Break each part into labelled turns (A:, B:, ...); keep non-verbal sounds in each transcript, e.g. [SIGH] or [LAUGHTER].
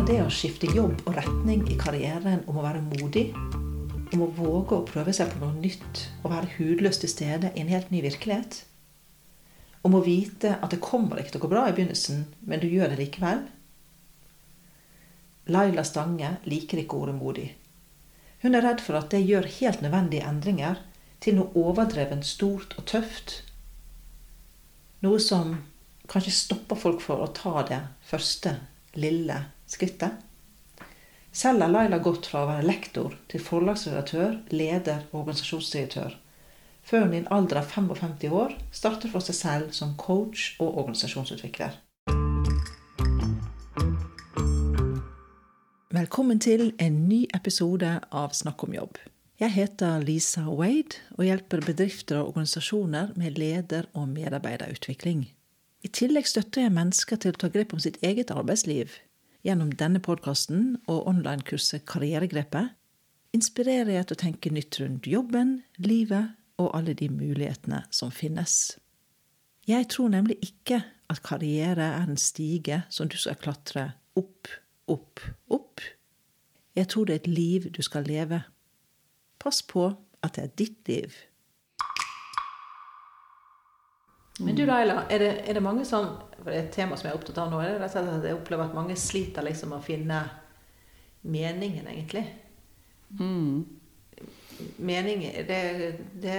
A: Handler det å skifte jobb og retning i karrieren om å være modig? Om å våge å prøve seg på noe nytt og være hudløst til stede i en helt ny virkelighet? Om å vite at det kommer ikke til å gå bra i begynnelsen, men du gjør det likevel? Laila Stange liker ikke ordet modig. Hun er redd for at det gjør helt nødvendige endringer til noe overdrevent stort og tøft. Noe som kanskje stopper folk for å ta det første, lille skrittet. Selv har Laila gått fra å være lektor til forlagsredaktør, leder og organisasjonsdirektør, før hun i en alder av 55 år starter for seg selv som coach og organisasjonsutvikler. Velkommen til en ny episode av Snakk om jobb. Jeg heter Lisa Wade og hjelper bedrifter og organisasjoner med leder- og medarbeiderutvikling. I tillegg støtter jeg mennesker til å ta grep om sitt eget arbeidsliv. Gjennom denne podkasten og online-kurset Karrieregrepet inspirerer jeg til å tenke nytt rundt jobben, livet og alle de mulighetene som finnes. Jeg tror nemlig ikke at karriere er en stige som du skal klatre opp, opp, opp. Jeg tror det er et liv du skal leve. Pass på at det er ditt liv. Men du Laila, er det, er det mange som for det er Et tema som jeg er opptatt av nå, er det at jeg opplever at mange sliter liksom med å finne meningen, egentlig. Mm. Mening det, det,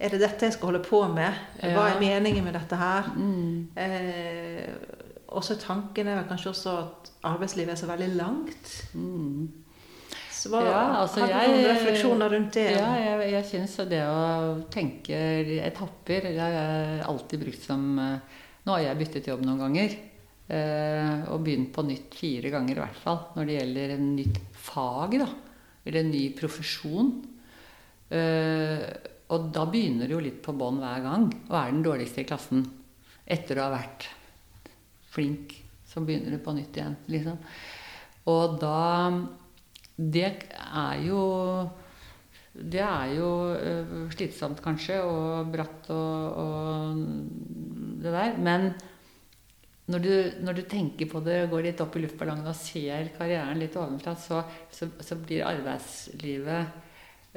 A: Er det dette jeg skal holde på med? Hva er meningen med dette her? Mm. Eh, også tanken er kanskje også at arbeidslivet er så veldig langt. Mm. Så hva, ja, altså har du jeg, noen refleksjoner rundt det?
B: Ja, jeg, jeg syns det å tenke etapper Jeg har alltid brukt som eh, Nå har jeg byttet jobb noen ganger. Eh, og begynt på nytt fire ganger i hvert fall når det gjelder en nytt fag. da, Eller en ny profesjon. Eh, og da begynner du jo litt på bånn hver gang og er den dårligste i klassen. Etter å ha vært flink, så begynner du på nytt igjen. liksom. Og da det er jo det er jo uh, slitsomt, kanskje, og bratt og, og, det der. Men når du, når du, tenker på det, går litt opp i luftballongen og ser karrieren litt ovenfra, så, så, så blir arbeidslivet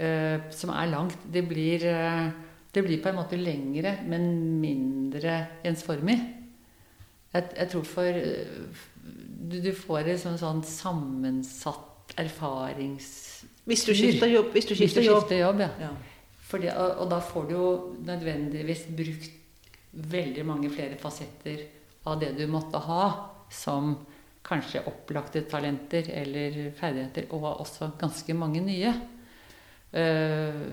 B: eh, som er langt, det blir, uh, det blir, på en måte lengre, men mindre ensformig. Jeg, jeg tror for du, du får et sånn, sånn sammensatt erfarings...
A: Hvis du skifter jobb. Hvis du skifter,
B: hvis du skifter jobb. ja. ja. Fordi, og, og, da får du jo nødvendigvis brukt veldig mange flere fasetter av det du måtte ha som kanskje opplagte talenter eller ferdigheter, og også ganske mange nye. Uh,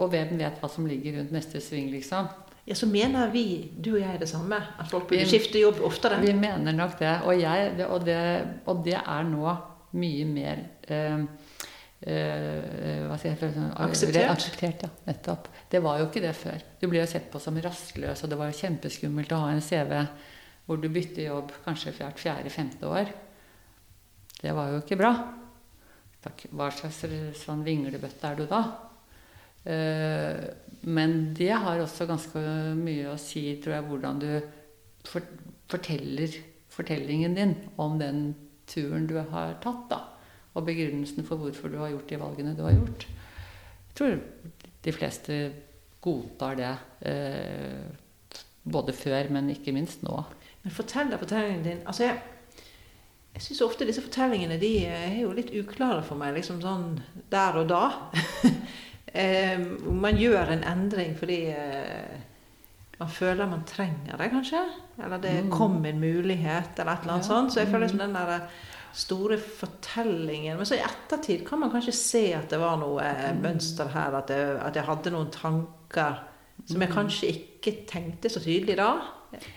B: og hvem vet hva som ligger rundt neste sving, liksom.
A: Ja, Så mener vi, du og jeg, det samme? At folk burde skifte jobb oftere?
B: Vi mener nok det. Og, jeg, og, det, og det er nå mye mer eh, eh, hva sier jeg, sånn,
A: akseptert.
B: akseptert. Ja, nettopp. Det var jo ikke det før. Du ble jo sett på som rastløs, og det var jo kjempeskummelt å ha en CV hvor du bytter jobb kanskje hvert fjerde-femte år. Det var jo ikke bra. Hva slags sånn vinglebøtte er du da? Eh, men det har også ganske mye å si, tror jeg, hvordan du forteller fortellingen din om den turen du har tatt, da. Og begrunnelsen for hvorfor du har gjort de valgene du har gjort. Jeg tror de fleste godtar det. Eh, både før, men ikke minst nå.
A: Men fortell deg fortellingen din. Altså jeg, jeg syns ofte disse fortellingene de er jo litt uklare for meg. liksom sånn der og da. [LAUGHS] eh, man gjør en endring fordi eh, man føler man trenger det, kanskje. Eller det mm. kom en mulighet, eller et eller annet ja. sånt. Så jeg føler liksom den der eh, store fortellingen Men så i ettertid kan man kanskje se at det var noe mm. mønster her. At jeg, at jeg, hadde noen tanker som jeg mm. kanskje ikke tenkte så tydelig da.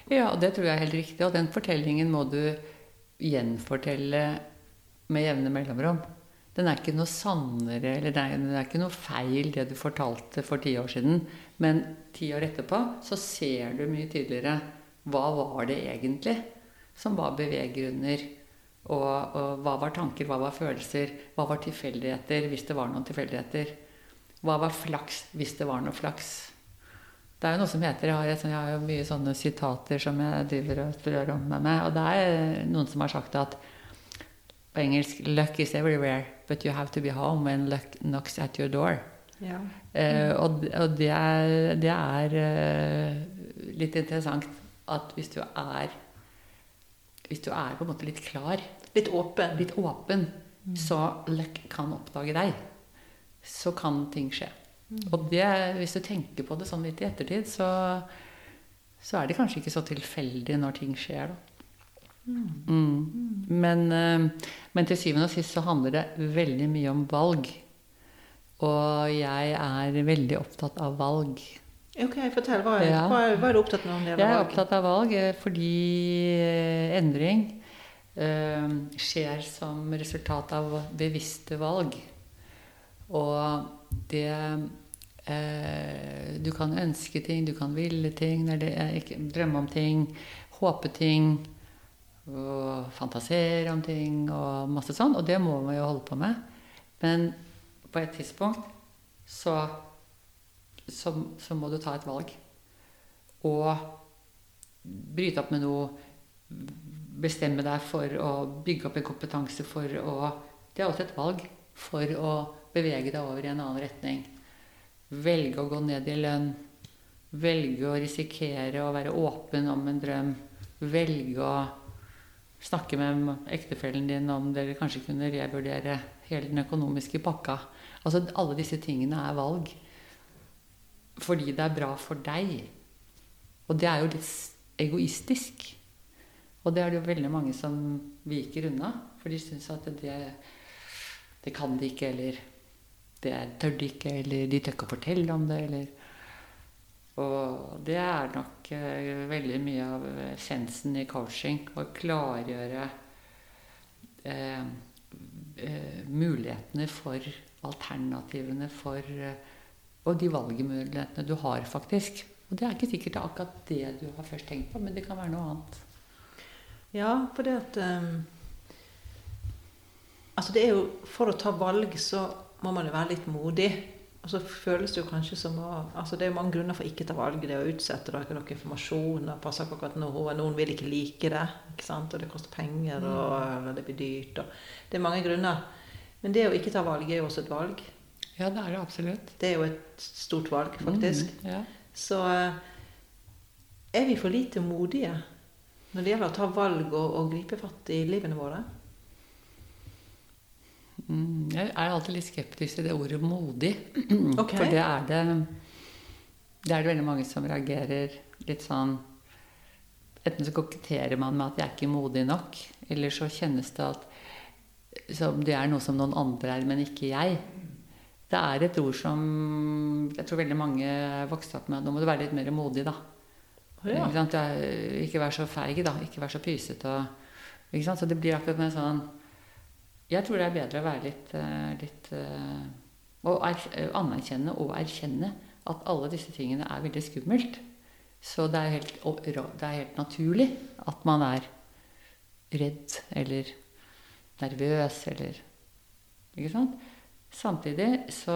B: Ja, og det tror jeg er helt riktig. Og den fortellingen må du gjenfortelle med jevne mellomrom. Den er ikke noe sannere, eller det er, det er ikke noe feil, det du fortalte for ti år siden. Men ti år etterpå så ser du mye tydeligere hva var det egentlig som var beveggrunner. Og, og, hva var tanker, hva var følelser, hva var tilfeldigheter hvis det var noen tilfeldigheter. Hva var flaks hvis det var noe flaks. Det er jo noe som heter Jeg har, et, jeg har jo mye sånne sitater som jeg driver og strør om med meg. Og det er noen som har sagt at på engelsk 'Luck is everywhere, but you have to be home when luck knocks at your door'.
A: Ja.
B: Eh, og og det er, det er eh, litt interessant at hvis du er Hvis du er på en måte litt klar,
A: Litt åpen.
B: litt åpen, så luck kan oppdage deg. Så kan ting skje. Og det, hvis du tenker på det sånn litt i ettertid, så, så er det kanskje ikke så tilfeldig når ting skjer, da. Mm. Men, eh, men til syvende og sist så handler det veldig mye om valg. Og jeg er veldig opptatt av valg.
A: Ok, fortell. Hva er,
B: Ja.
A: hva er, hva er du opptatt av når det gjelder valg?
B: Jeg er opptatt av valg eh, fordi eh, endring eh, skjer som resultat av bevisste valg. Og det eh, Du kan ønske ting, du kan ville ting, ikke, drømme om ting, håpe ting, og fantasere om ting og masse sånn. Og det må man jo holde på med. Men på et tidspunkt så, så, så må du ta et valg. Og bryte opp med noe, bestemme deg for å bygge opp en kompetanse for å Det er alltid et valg for å bevege deg over i en annen retning. Velge å gå ned i lønn. Velge å risikere å være åpen om en drøm. Velge å snakke med ektefellen din om dere kanskje kunne revurdere hele den økonomiske pakka. Altså Alle disse tingene er valg. Fordi det er bra for deg. Og det er jo litt egoistisk. Og det er det jo veldig mange som viker unna. For de syns at det, det kan de ikke, eller det tør de ikke, eller de tør ikke å fortelle om det, eller Og det er nok eh, veldig mye av essensen i coaching. Å klargjøre eh, eh, mulighetene for alternativene for eh, Og de valgmulighetene du har, faktisk. Og det er ikke sikkert det er akkurat det du har først tenkt på, men det kan være noe annet.
A: Ja, for det at um, Altså, det er jo For å ta valg så må man jo være litt modig. Og så føles det jo kanskje som å Altså, det er jo mange grunner for ikke å ta valg. Det å utsette, det er ikke noe informasjon, og passe på akkurat nå, og noen vil ikke like det. ikke sant? Og det koster penger, og eller det blir dyrt. Og det er mange grunner. Men det å ikke ta valg er jo også et valg.
B: Ja, det er det absolutt.
A: Det er jo et stort valg, faktisk.
B: Mm, ja.
A: Så eh, er vi for lite modige når det gjelder å ta valg og, og gripe fatt i livene våre?
B: Mm, jeg er alltid litt skeptisk til det ordet 'modig'. [CLEARS THROAT]
A: Okay.
B: For det er det Det er det veldig mange som reagerer litt sånn Enten så koketterer man med at 'jeg er ikke modig nok', eller så kjennes det at som det er noe som noen andre er, men ikke jeg. Det er et ord som jeg tror veldig mange er vokst opp med. Nå må du være litt mer modig, da.
A: Ja.
B: Ikke, ikke vær så feig, da. Ikke vær så pysete. Så det blir akkurat med sånn Jeg tror det er bedre å være litt, eh, litt eh, er, eh, anerkjenne og erkjenne at alle disse tingene er veldig skummelt. Så det er helt, det er helt naturlig at man er redd eller nervøs eller Ikke sant? Samtidig så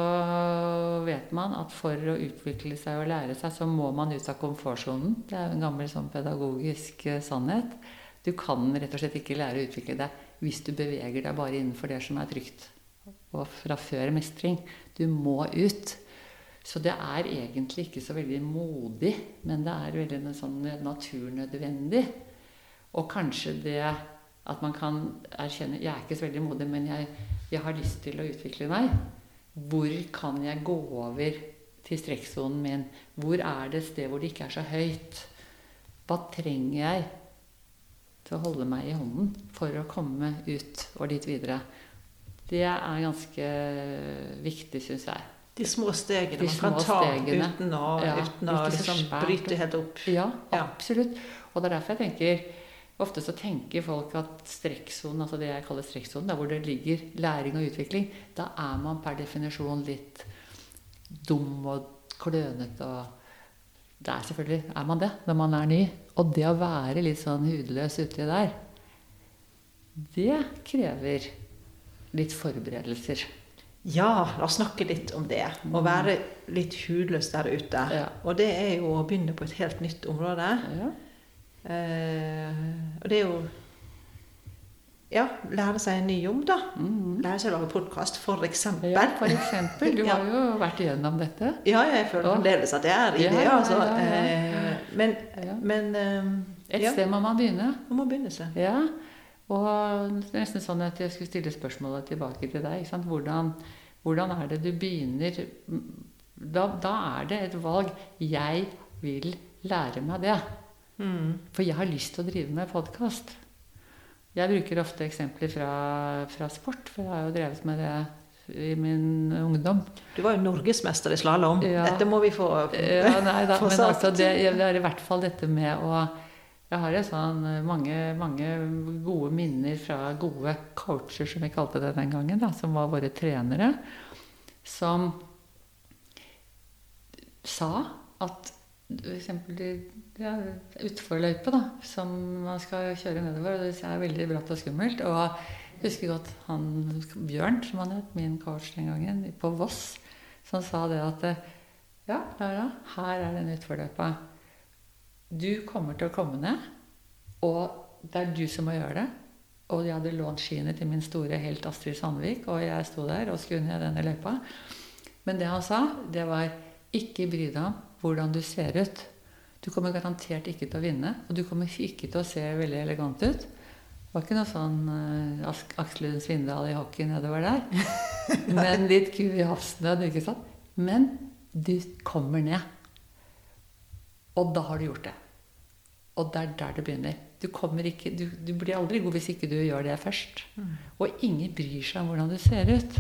B: vet man at for å utvikle seg og lære seg, så må man ut av komfortsonen. Det er en gammel sånn pedagogisk eh, sannhet. Du kan rett og slett ikke lære å utvikle deg hvis du beveger deg bare innenfor det som er trygt. Og fra før mestring. Du må ut. Så det er egentlig ikke så veldig modig, men det er veldig sånn naturnødvendig. Og kanskje det at man kan erkjenne Jeg er ikke så veldig modig, men jeg, jeg har lyst til å utvikle meg. Hvor kan jeg gå over til strekksonen min? Hvor er det et sted hvor det ikke er så høyt? Hva trenger jeg til å holde meg i hånden for å komme ut og dit videre? Det er ganske viktig, syns jeg.
A: De små stegene
B: De
A: man kan ta
B: stegene.
A: uten å,
B: Ja,
A: uten å liksom bryte helt opp.
B: Ja, absolutt. Og det er derfor jeg tenker Ofte så tenker folk at strekksonen, altså det jeg kaller strekksonen, der hvor det ligger læring og utvikling, da er man per definisjon litt dum og klønete og Det er selvfølgelig er man det når man er ny. Og det å være litt sånn hudløs uti der, det krever litt forberedelser.
A: Ja, la oss snakke litt om det. Å være litt hudløs der ute.
B: Ja.
A: Og det er jo å begynne på et helt nytt område.
B: Ja.
A: Eh, og det er jo Ja, lære seg en ny jobb, da.
B: Mhm.
A: Lære seg å lage podkast, for eksempel.
B: ja, for eksempel. Du [LAUGHS] har jo vært igjennom dette.
A: Ja, jeg føler fremdeles at jeg er i
B: Ja,
A: det, altså.
B: ja, ja.
A: Eh, Men, men eh,
B: Et sted må man begynne.
A: man må begynne seg.
B: Ja, og det er nesten sånn at jeg skulle stille spørsmålet tilbake til deg. Hvordan, hvordan er det du begynner da, da er det et valg. Jeg vil lære meg det.
A: Mm.
B: For jeg har lyst til å drive med podkast. Jeg bruker ofte eksempler fra, fra sport, for jeg har jo drevet med det i min ungdom.
A: Du var jo norgesmester i slalåm.
B: Ja.
A: Dette må vi få
B: Ja, nei da,
A: få
B: men
A: sagt.
B: altså det, det er i hvert fall dette med å Jeg har jo sånn eh, mange, mange gode minner fra gode coacher, som vi kalte det den gangen, da, som var våre trenere, som sa at f.eks. Ja, utforløype, da, som man skal kjøre nedover, det er veldig bratt og skummelt. Og jeg husker godt han Bjørn, som han het, min coach den gangen, på Voss, som sa det at Ja, Lara, her er den utforløypa. Du kommer til å komme ned, og det er du som må gjøre det. Og jeg hadde lånt skiene til min store helt Astrid Sandvik, og jeg sto der og skulle ned denne løypa. Men det han sa, det var ikke bry deg om hvordan du ser ut. Du kommer garantert ikke til å vinne, og du kommer ikke til å se veldig elegant ut. Det var ikke noe sånn uh, Aksel Lund Svindal i hockey nedover der. [LAUGHS] Men litt ku i havsnød, ikke sant. Men du kommer ned. Og da har du gjort det. Og det er der det begynner. Du, ikke, du, du blir aldri god hvis ikke du gjør det først. Og ingen bryr seg om hvordan du ser ut.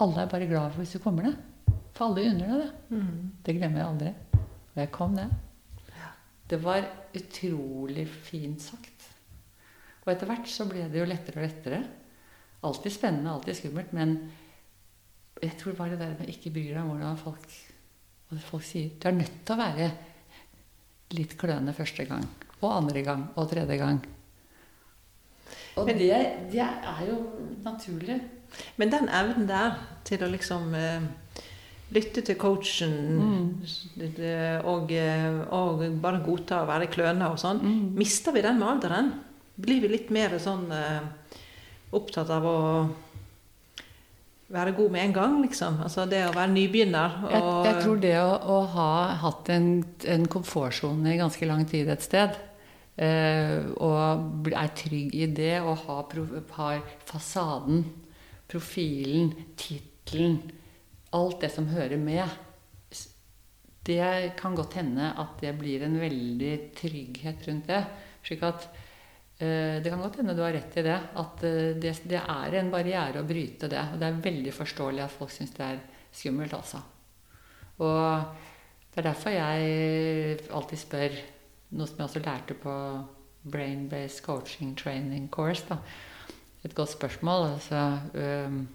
B: Alle er bare glad for hvis du kommer ned. For under det. Da. det.
A: Mm.
B: Det glemmer jeg aldri. Og jeg kom ned. Det var utrolig fint sagt. Og etter hvert så ble det jo lettere og lettere. Alltid spennende, alltid skummelt. Men jeg tror bare det der med ikke bry deg om hvordan folk, folk sier Du er nødt til å være litt klønete første gang. Og andre gang. Og tredje gang. Og
A: Men-
B: det, det er jo naturlig.
A: Men den evnen der til å liksom eh, lytte til coachen mm. og, eh, og bare godta å være kløne og sånn,
B: Mm.
A: mister vi den med alderen? Blir vi litt mer sånn uh, opptatt av å være god med en gang, liksom? Altså det å være nybegynner og
B: Jeg, jeg tror det å, å ha hatt en, en komfortsone i ganske lang tid et sted, uh, og er trygg i det, og har, har fasaden, profilen, tittelen, alt det som hører med, det kan godt hende at det blir en veldig trygghet rundt det. Slik at eh, det kan godt hende du har rett i det. At eh, det, det er en barriere å bryte det. Og det er veldig forståelig at folk syns det er skummelt, altså. Og det er derfor jeg alltid spør noe som jeg også lærte på Brain-Based Coaching Training Course. Da. Et godt spørsmål. Altså, øhm,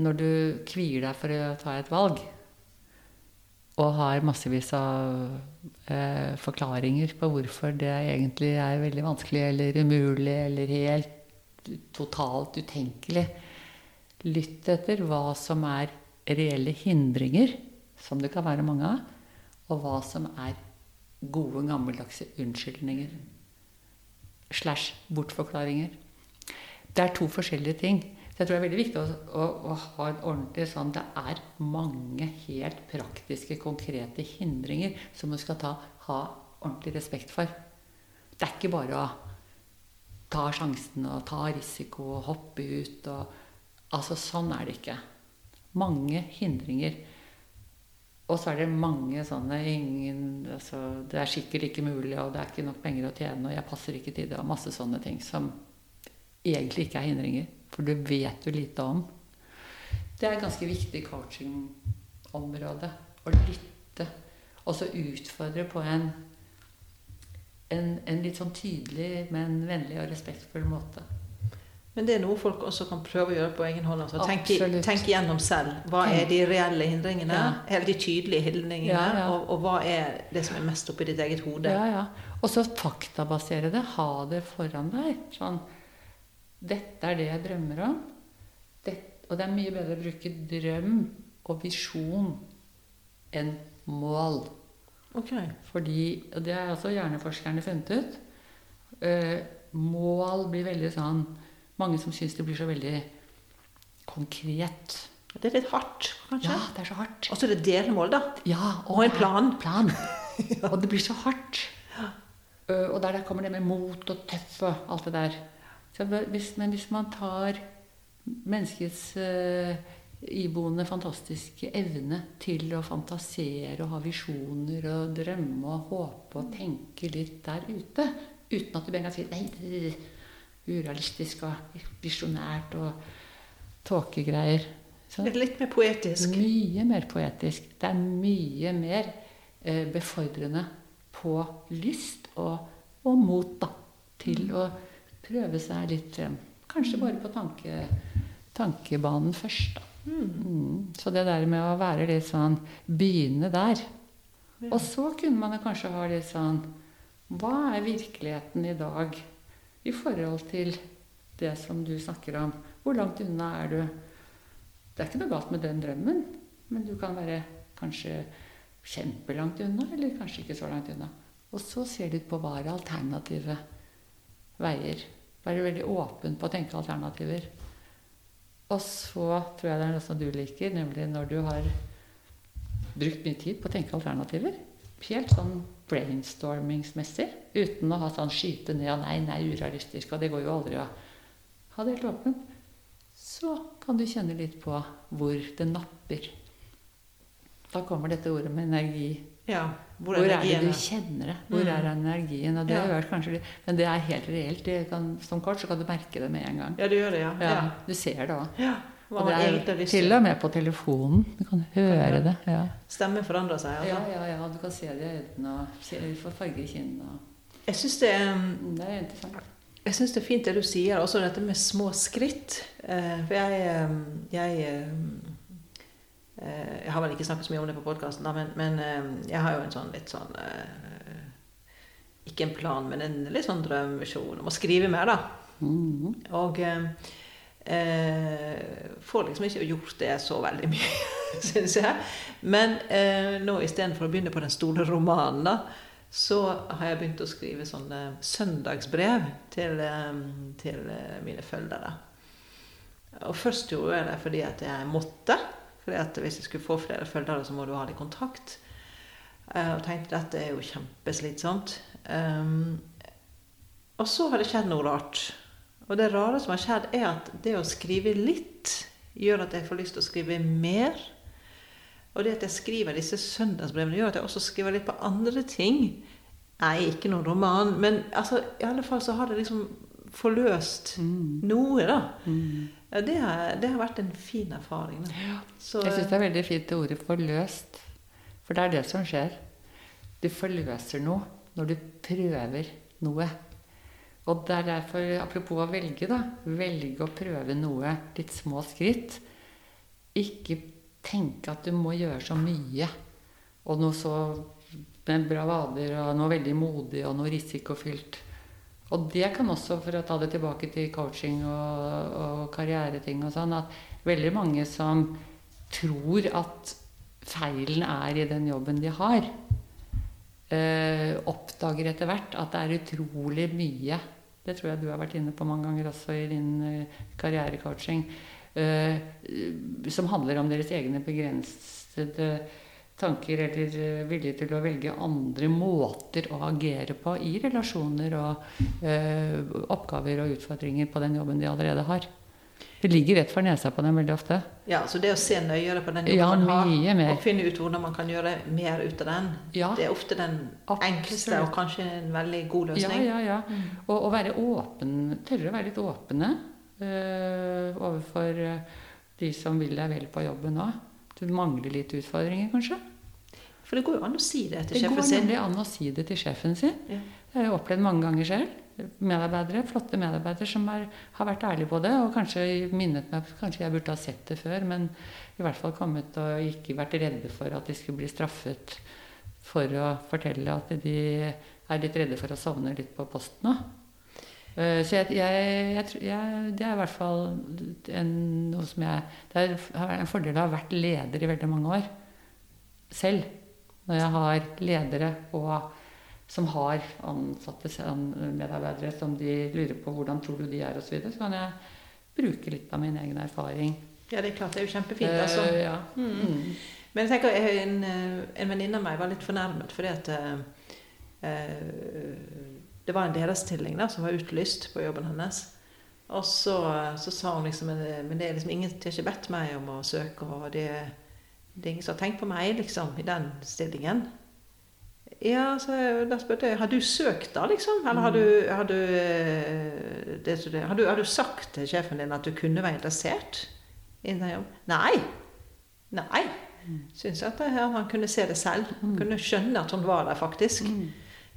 B: når du kvier deg for å ta et valg, og har massevis av eh, forklaringer på hvorfor det egentlig er veldig vanskelig eller umulig eller helt totalt utenkelig. Lytt etter hva som er reelle hindringer, som det kan være mange av, og hva som er gode, gammeldagse unnskyldninger. Slash bortforklaringer. Det er to forskjellige ting. Så jeg tror det er veldig viktig å, å, å ha en ordentlig sånn Det er mange helt praktiske, konkrete hindringer som du skal ta, ha ordentlig respekt for. Det er ikke bare å ta sjansen og ta risiko og hoppe ut og Altså, sånn er det ikke. Mange hindringer. Og så er det mange sånne ingen, altså, Det er sikkert ikke mulig, og det er ikke nok penger å tjene, og jeg passer ikke til det, og masse sånne ting som egentlig ikke er hindringer. For du vet jo lite om. Det er et ganske viktig coachingområde. Å lytte. Og så utfordre på en, en, en litt sånn tydelig, men vennlig og respektfull måte.
A: Men det er noe folk også kan prøve å gjøre på egen hånd. Altså.
B: Tenk,
A: tenk gjennom selv. Hva er de reelle hindringene?
B: Ja.
A: Eller de tydelige hindringene?
B: Ja, ja.
A: Og, og hva er det som er mest oppi ditt eget hode?
B: Ja, ja. Og så faktabasere det. Ha det foran deg. Sånn Dette er det jeg drømmer om. Det, og Og det er mye bedre å bruke drøm og visjon enn mål.
A: Ok.
B: Fordi, og det har også hjerneforskerne funnet ut, eh, mål blir veldig sånn Mange som syns det blir så veldig konkret.
A: Det er litt hardt, kanskje?
B: Ja, det er så hardt.
A: Og så er det delmål, da.
B: Ja,
A: Og en plan.
B: plan. [LAUGHS] Og det blir så hardt. Uh, Og der, der kommer det med mot og tøff og alt det der. Hvis, men hvis man tar menneskets uh, iboende fantastiske evne til å fantasere og ha visjoner og drømme og håpe og tenke litt der ute, uten at du bare kan si nei, det er urealistisk og visjonært og tåkegreier. Så-
A: Det er litt mer poetisk.
B: mye mer poetisk. Det er mye mer uh, befordrende på lyst og, og mot da, til å prøve seg litt frem. Kanskje bare på tanke, tankebanen først. da. Mm. Så det der med å være litt sånn Begynne der. Og så kunne man kanskje ha litt sånn Hva er virkeligheten i dag i forhold til det som du snakker om? Hvor langt unna er du? Det er ikke noe galt med den drømmen, men du kan være kanskje kjempelangt unna, eller kanskje ikke så langt unna. Og så ser du på hva er alternative veier. Være veldig åpen på å tenke alternativer. Og så tror jeg det er noe som du liker, nemlig når du har brukt mye tid på å tenke alternativer. Helt sånn brainstormingsmessig. Uten å ha sånn skyte ned og nei, nei, urealistisk, og det går jo aldri å ha det helt åpent. Så kan du kjenne litt på hvor det napper. Da kommer dette ordet med energi.
A: Ja. Hvor,
B: Hvor er det du kjenner det? Hvor
A: Mm.
B: er energien? Det har
A: Ja.
B: kanskje Men det er helt reelt. Kan, som kort så kan du merke det med en gang.
A: Ja, du gjør det, ja.
B: Ja. Du ser det òg.
A: ja.
B: Og det er til og med på telefonen. Du kan høre det. Ja.
A: Stemmen forandrer seg. Altså.
B: ja, ja, ja. Du kan se det i øynene og få farge i kinnene.
A: Jeg syns det, er-
B: Mm, Det er interessant.
A: jeg synes det er fint det du sier, også dette med små skritt. Eh, For jeg, eh, jeg eh, Jeg har vel ikke snakket så mye om det på podkasten, men, men eh, jeg har jo en sånn litt sånn eh, Ikke en plan, men en litt sånn drømvisjon om å skrive mer, da.
B: Mhm.
A: Og eh, eh, får liksom ikke gjort det så veldig mye, [LAUGHS] syns jeg. Men eh, nå istedenfor å begynne på den store romanen, da, så har jeg begynt å skrive sånne søndagsbrev til, eh, til eh, mine følgere. Og først gjorde jeg det fordi at jeg måtte. At hvis jeg skulle få flere følgere, så må du ha litt kontakt. Eh, og tenkte dette er jo kjempeslitsomt. Um, og så har det skjedd noe rart. Og det rare som har skjedd, er at det å skrive litt gjør at jeg får lyst til å skrive mer. Og det at jeg skriver disse søndagsbrevene, gjør at jeg også skriver litt på andre ting. Nei, ikke noen roman, men altså, i alle fall så har det liksom forløst
B: Mm.
A: noe, da.
B: Mm.
A: Ja, det, har, det har vært en fin erfaring. Da. Så,
B: Jeg syns det er veldig fint det ordet 'forløst'. For det er det som skjer. Du forløser noe når du prøver noe. Og det er derfor, apropos å velge, da. Velge å prøve noe. Litt små skritt. Ikke tenke at du må gjøre så mye. Og noe så med bravader og noe veldig modig og noe risikofylt. Og det kan også, for å ta det tilbake til coaching og, og karriereting og sånn, at veldig mange som tror at feilen er i den jobben de har, eh, oppdager etter hvert at det er utrolig mye Det tror jeg du har vært inne på mange ganger også i din eh, karrierecoaching. Eh, som handler om deres egne begrensede tanker eller eh, vilje til å velge andre måter å agere på i relasjoner og eh, oppgaver og utfordringer på den jobben de allerede har. Det ligger rett for nesa på dem veldig ofte.
A: ja, så det å se nøyere på den
B: Ja,
A: jobben man har,
B: mer.
A: og finne ut hvordan man kan gjøre mer ut av den,
B: Ja.
A: det er ofte den enkleste og kanskje en veldig god
B: Ja,
A: løsning.
B: ja, ja. Og å være åpen, tørre å være litt åpne øh, overfor eh, de som vil deg vel på jobben òg. Mangler litt utfordringer, kanskje?
A: For det går jo an å si det til
B: Det går
A: sjefen sin.
B: nemlig an å si det til sjefen sin.
A: Ja.
B: Det har jeg opplevd mange ganger selv. Medarbeidere, flotte medarbeidere som er, har vært ærlige på det, og kanskje minnet meg Kanskje jeg burde ha sett det før, men i hvert fall kommet og ikke vært redde for at de skulle bli straffet for å fortelle at de er litt redde for å sovne litt på posten òg. Eh, Så jeg, jeg, jeg, det er i hvert fall en, noe som jeg Det er en fordel å ha vært leder i veldig mange år selv. Når jeg har ledere og, som har ansatte medarbeidere som de lurer på hvordan tror du de er osv., så, videre, så kan jeg bruke litt av min egen erfaring.
A: Ja, det er klart. Det er jo kjempefint. altså.
B: Uh, ja.
A: Mm.
B: Mm.
A: Men jeg tenker, en, en venninne av meg var litt fornærmet fordi at uh, det var en lederstilling da, som var utlyst på jobben hennes. Og så, så sa hun liksom eh, Men det er liksom ingen de har ikke bedt meg om å søke, og det, det er ingen som har tenkt på meg liksom, i den stillingen. Ja, så da spurte jeg har du søkt, da, liksom? Eller har du, har du, eh, det, har du, har du sagt til sjefen din at du kunne være interessert i den jobben? Nei. Nei. Syns at han kunne se det selv.
B: Mm.
A: Kunne skjønne at hun var der, faktisk.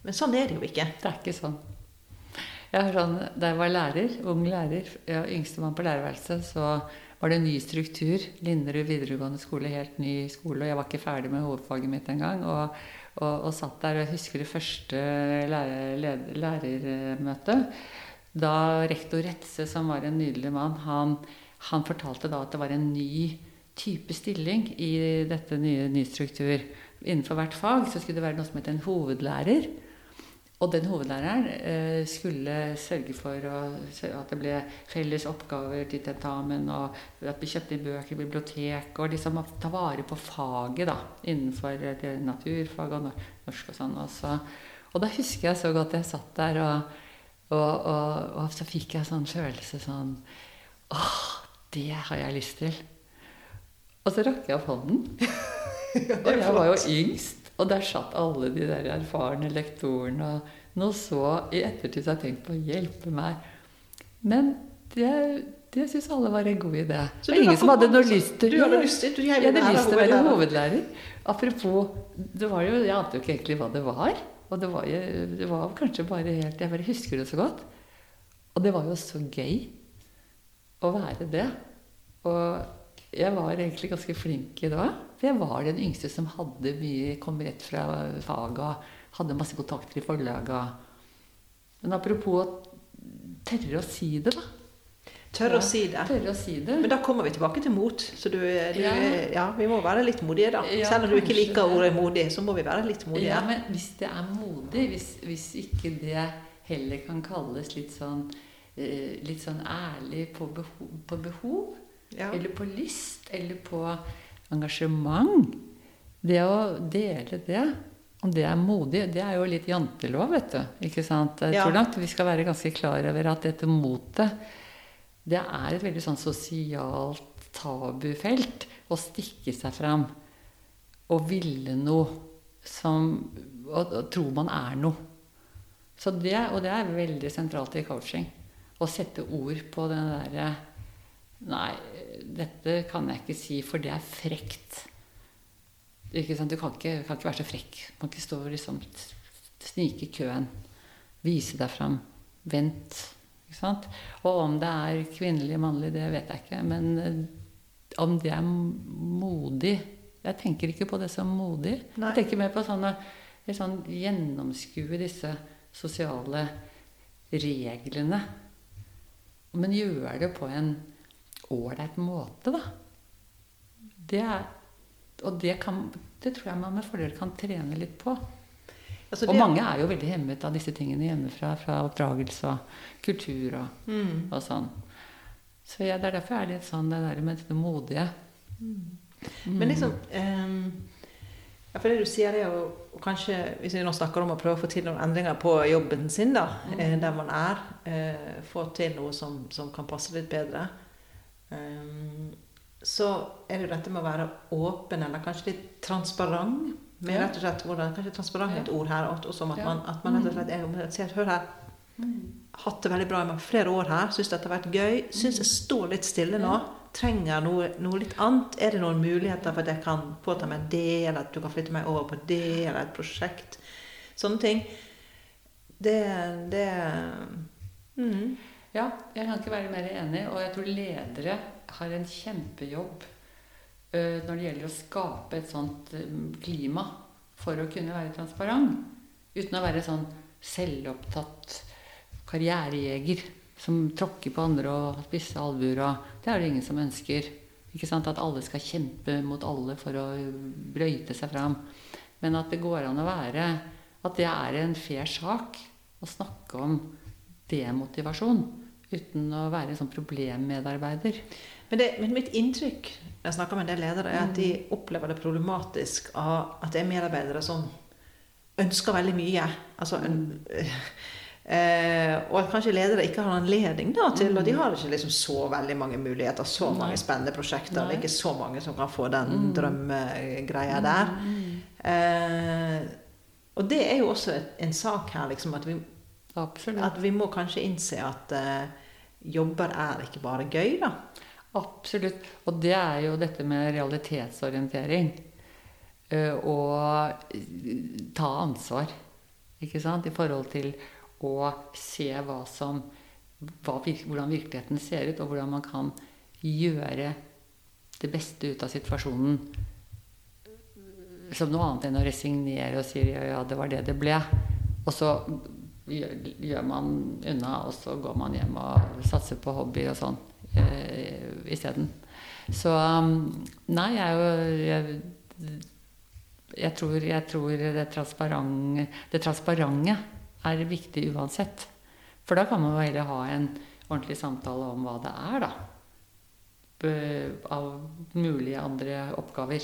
A: Men sånn er det jo ikke.
B: Det er ikke sånn. Jeg har sånn, Da jeg var lærer, ung lærer, ja, yngstemann på lærerværelset, så var det en ny struktur. Linderud videregående skole, helt ny skole. Og jeg var ikke ferdig med hovedfaget mitt engang. Og, og, og satt der. Og jeg husker det første lærer, lærermøtet. Da rektor Retse, som var en nydelig mann, han, han fortalte da at det var en ny type stilling i dette nye ny struktur. Innenfor hvert fag så skulle det være noe som het en hovedlærer. Og den hovedlæreren eh, skulle sørge for at det ble felles oppgaver til tentamen, og at vi kjøpte inn bøker i bibliotek, og liksom ta vare på faget da, innenfor eh, naturfag og norsk og sånn. Og, så, og da husker jeg så godt jeg satt der, og, og, og, og så fikk jeg sånn følelse sånn Åh, det har jeg lyst til. Og så rakk jeg opp hånden. [LAUGHS] Og jeg var jo yngst, og der satt alle de der erfarne lektorene. Og nå så i ettertid så har jeg tenkt på å hjelpe meg. Men det, det syns alle var en god idé.
A: Så
B: Det var ingen som hadde noe lyst til
A: Du hadde lyst til
B: Jeg hadde lyst til å være
A: hovedlærer.
B: Apropos, det var jo, jeg ante jo ikke egentlig hva det var. Og det var, jo, det var kanskje bare helt Jeg bare husker det så godt. Og det var jo så gøy å være det. Og jeg var egentlig ganske flink i det òg. For jeg var den yngste som hadde mye, kom rett fra og hadde masse kontakter i forlaget. Men apropos å tørre å si det, da.
A: Tørre å si det.
B: Tørre å si det.
A: Men da kommer vi tilbake til mot. Så du, du
B: Ja.
A: ja. vi må være litt modige, da.
B: Ja,
A: Selv om du ikke liker
B: det.
A: ordet modig, så må vi være litt modige.
B: Ja, men hvis det er modig, hvis, hvis ikke det heller kan kalles litt sånn, eh, litt sånn ærlig på behov, på behov
A: Ja.
B: eller på lyst, eller på engasjement Det å dele det, om det er modig, det er jo litt jantelov, vet du. Ikke sant? Jeg tror nok vi skal være ganske klar over at dette motet, det er et veldig sånn sosialt tabufelt å stikke seg fram og ville noe som Og, og tro man er noe. Så det, og det er veldig sentralt i coaching. Å sette ord på den derre Nei, dette kan jeg ikke si, for det er frekt. Du kan ikke, kan ikke være så frekk. Du kan ikke stå og liksom snike i køen. Vise deg fram. Vent. Ikke sant? Og om det er kvinnelig, mannlig, det vet jeg ikke. Men eh, om det er modig Jeg tenker ikke på det som modig.
A: Nei.
B: Jeg tenker mer på sånn å sånn gjennomskue disse sosiale reglene. Men gjøre det på en ålreit måte, da. Det er, og det, kan, det tror jeg man med fordel kan trene litt på.
A: Altså,
B: Og mange er jo veldig hemmet av disse tingene hjemmefra. Fra oppdragelse og kultur og,
A: Mm.
B: og sånn. Så ja, det er derfor jeg er litt sånn det der med det modige.
A: Men liksom um, ja, For det du sier, det er jo kanskje Hvis vi nå snakker om å prøve å få til noen endringer på jobben sin, da, mm. der man er, uh, få til noe som, som kan passe litt bedre, så er det jo dette med å være åpen, eller kanskje litt transparent. Med rett og slett, hvordan, Kanskje transparent er et ord her, Også, og at man, at man rett og slett er om- sier hør her, hatt det veldig bra i flere år her. Syns dette har vært gøy. Syns jeg står litt stille nå. Trenger noe, noe litt annet. Er det noen muligheter for at jeg kan påta meg det, eller at du kan flytte meg over på det, eller et prosjekt? Sånne ting. Det, det mm.
B: Ja, jeg kan ikke være mer enig. Og jeg tror ledere har en kjempejobb uh, når det gjelder å skape et sånt klima for å kunne være transparent. Uten å være sånn selvopptatt karrierejeger som tråkker på andre og spisse albuer Det er det ingen som ønsker. Ikke sant? At alle skal kjempe mot alle for å brøyte seg fram. Men at det går an å være At det er en fair sak å snakke om demotivasjon uten å være en sånn problemmedarbeider.
A: Men, det, men mitt inntrykk jeg snakker med en del ledere, er at de opplever det problematisk av at det er medarbeidere som ønsker veldig mye. Altså, Eh, og at kanskje ledere ikke har anledning da, til Og de har ikke liksom så veldig mange muligheter, så mange Nei. spennende prosjekter. Nei. Det er ikke så mange som kan få den mm. drømmegreia der. Eh, og det er jo også et, en sak her, liksom, at vi, at vi må kanskje innse at uh, jobber er ikke bare gøy, da.
B: Absolutt. Og det er jo dette med realitetsorientering. Uh, og ta ansvar, ikke sant, i forhold til å se hva som, hva, hvordan virkeligheten ser ut, og hvordan man kan gjøre det beste ut av situasjonen som noe annet enn å resignere og si ja, det var det det ble. Og så gjør man unna, og så går man hjem og satser på hobbyer og sånn eh, isteden. Så um, nei, jeg, jeg, jeg, tror, jeg tror det transparente, det transparente er viktig uansett. For da kan man jo heller ha en ordentlig samtale om hva det er, da. Av mulige andre oppgaver.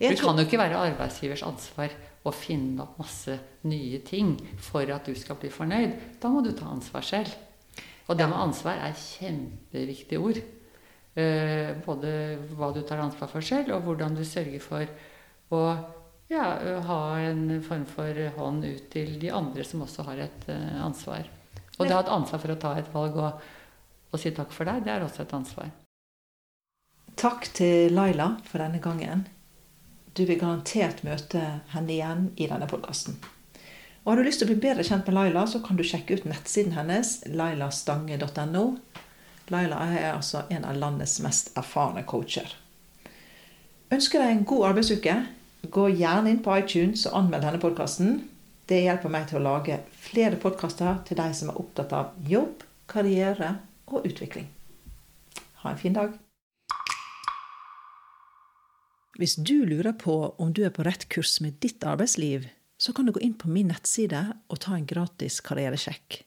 B: Det kan jo ikke være arbeidsgivers ansvar å finne opp masse nye ting for at du skal bli fornøyd. Da må du ta ansvar selv. Og det med ansvar er kjempeviktige ord. Eh, både hva du tar ansvar for selv, og hvordan du sørger for å ja, ha en form for hånd ut til de andre som også har et ansvar. Og det å ha et ansvar for å ta et valg og, og si takk for deg, det er også et ansvar.
A: Takk til Laila for denne gangen. Du vil garantert møte henne igjen i denne podkasten. Og Har du lyst til å bli bedre kjent med Laila, så kan du sjekke ut nettsiden hennes, lailastange.no. Laila er altså en av landets mest erfarne coacher. Ønsker deg en god arbeidsuke. Gå gjerne inn på iTunes og anmeld denne podkasten. Det hjelper meg til å lage flere podkaster til deg som er opptatt av jobb, karriere og utvikling. Ha en fin dag. Hvis du lurer på om du er på rett kurs med ditt arbeidsliv, så kan du gå inn på min nettside og ta en gratis karrieresjekk.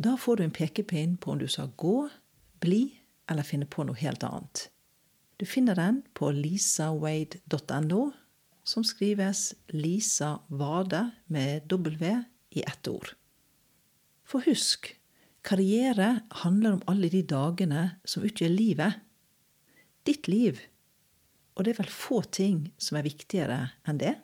A: Da får du en pekepinn på om du skal gå, bli eller finne på noe helt annet. Du finner den på lisawade.no som skrives Lisa Vade med W i ett ord. For husk, karriere handler om alle de dagene som utgjør livet. Ditt liv. Og det er vel få ting som er viktigere enn det?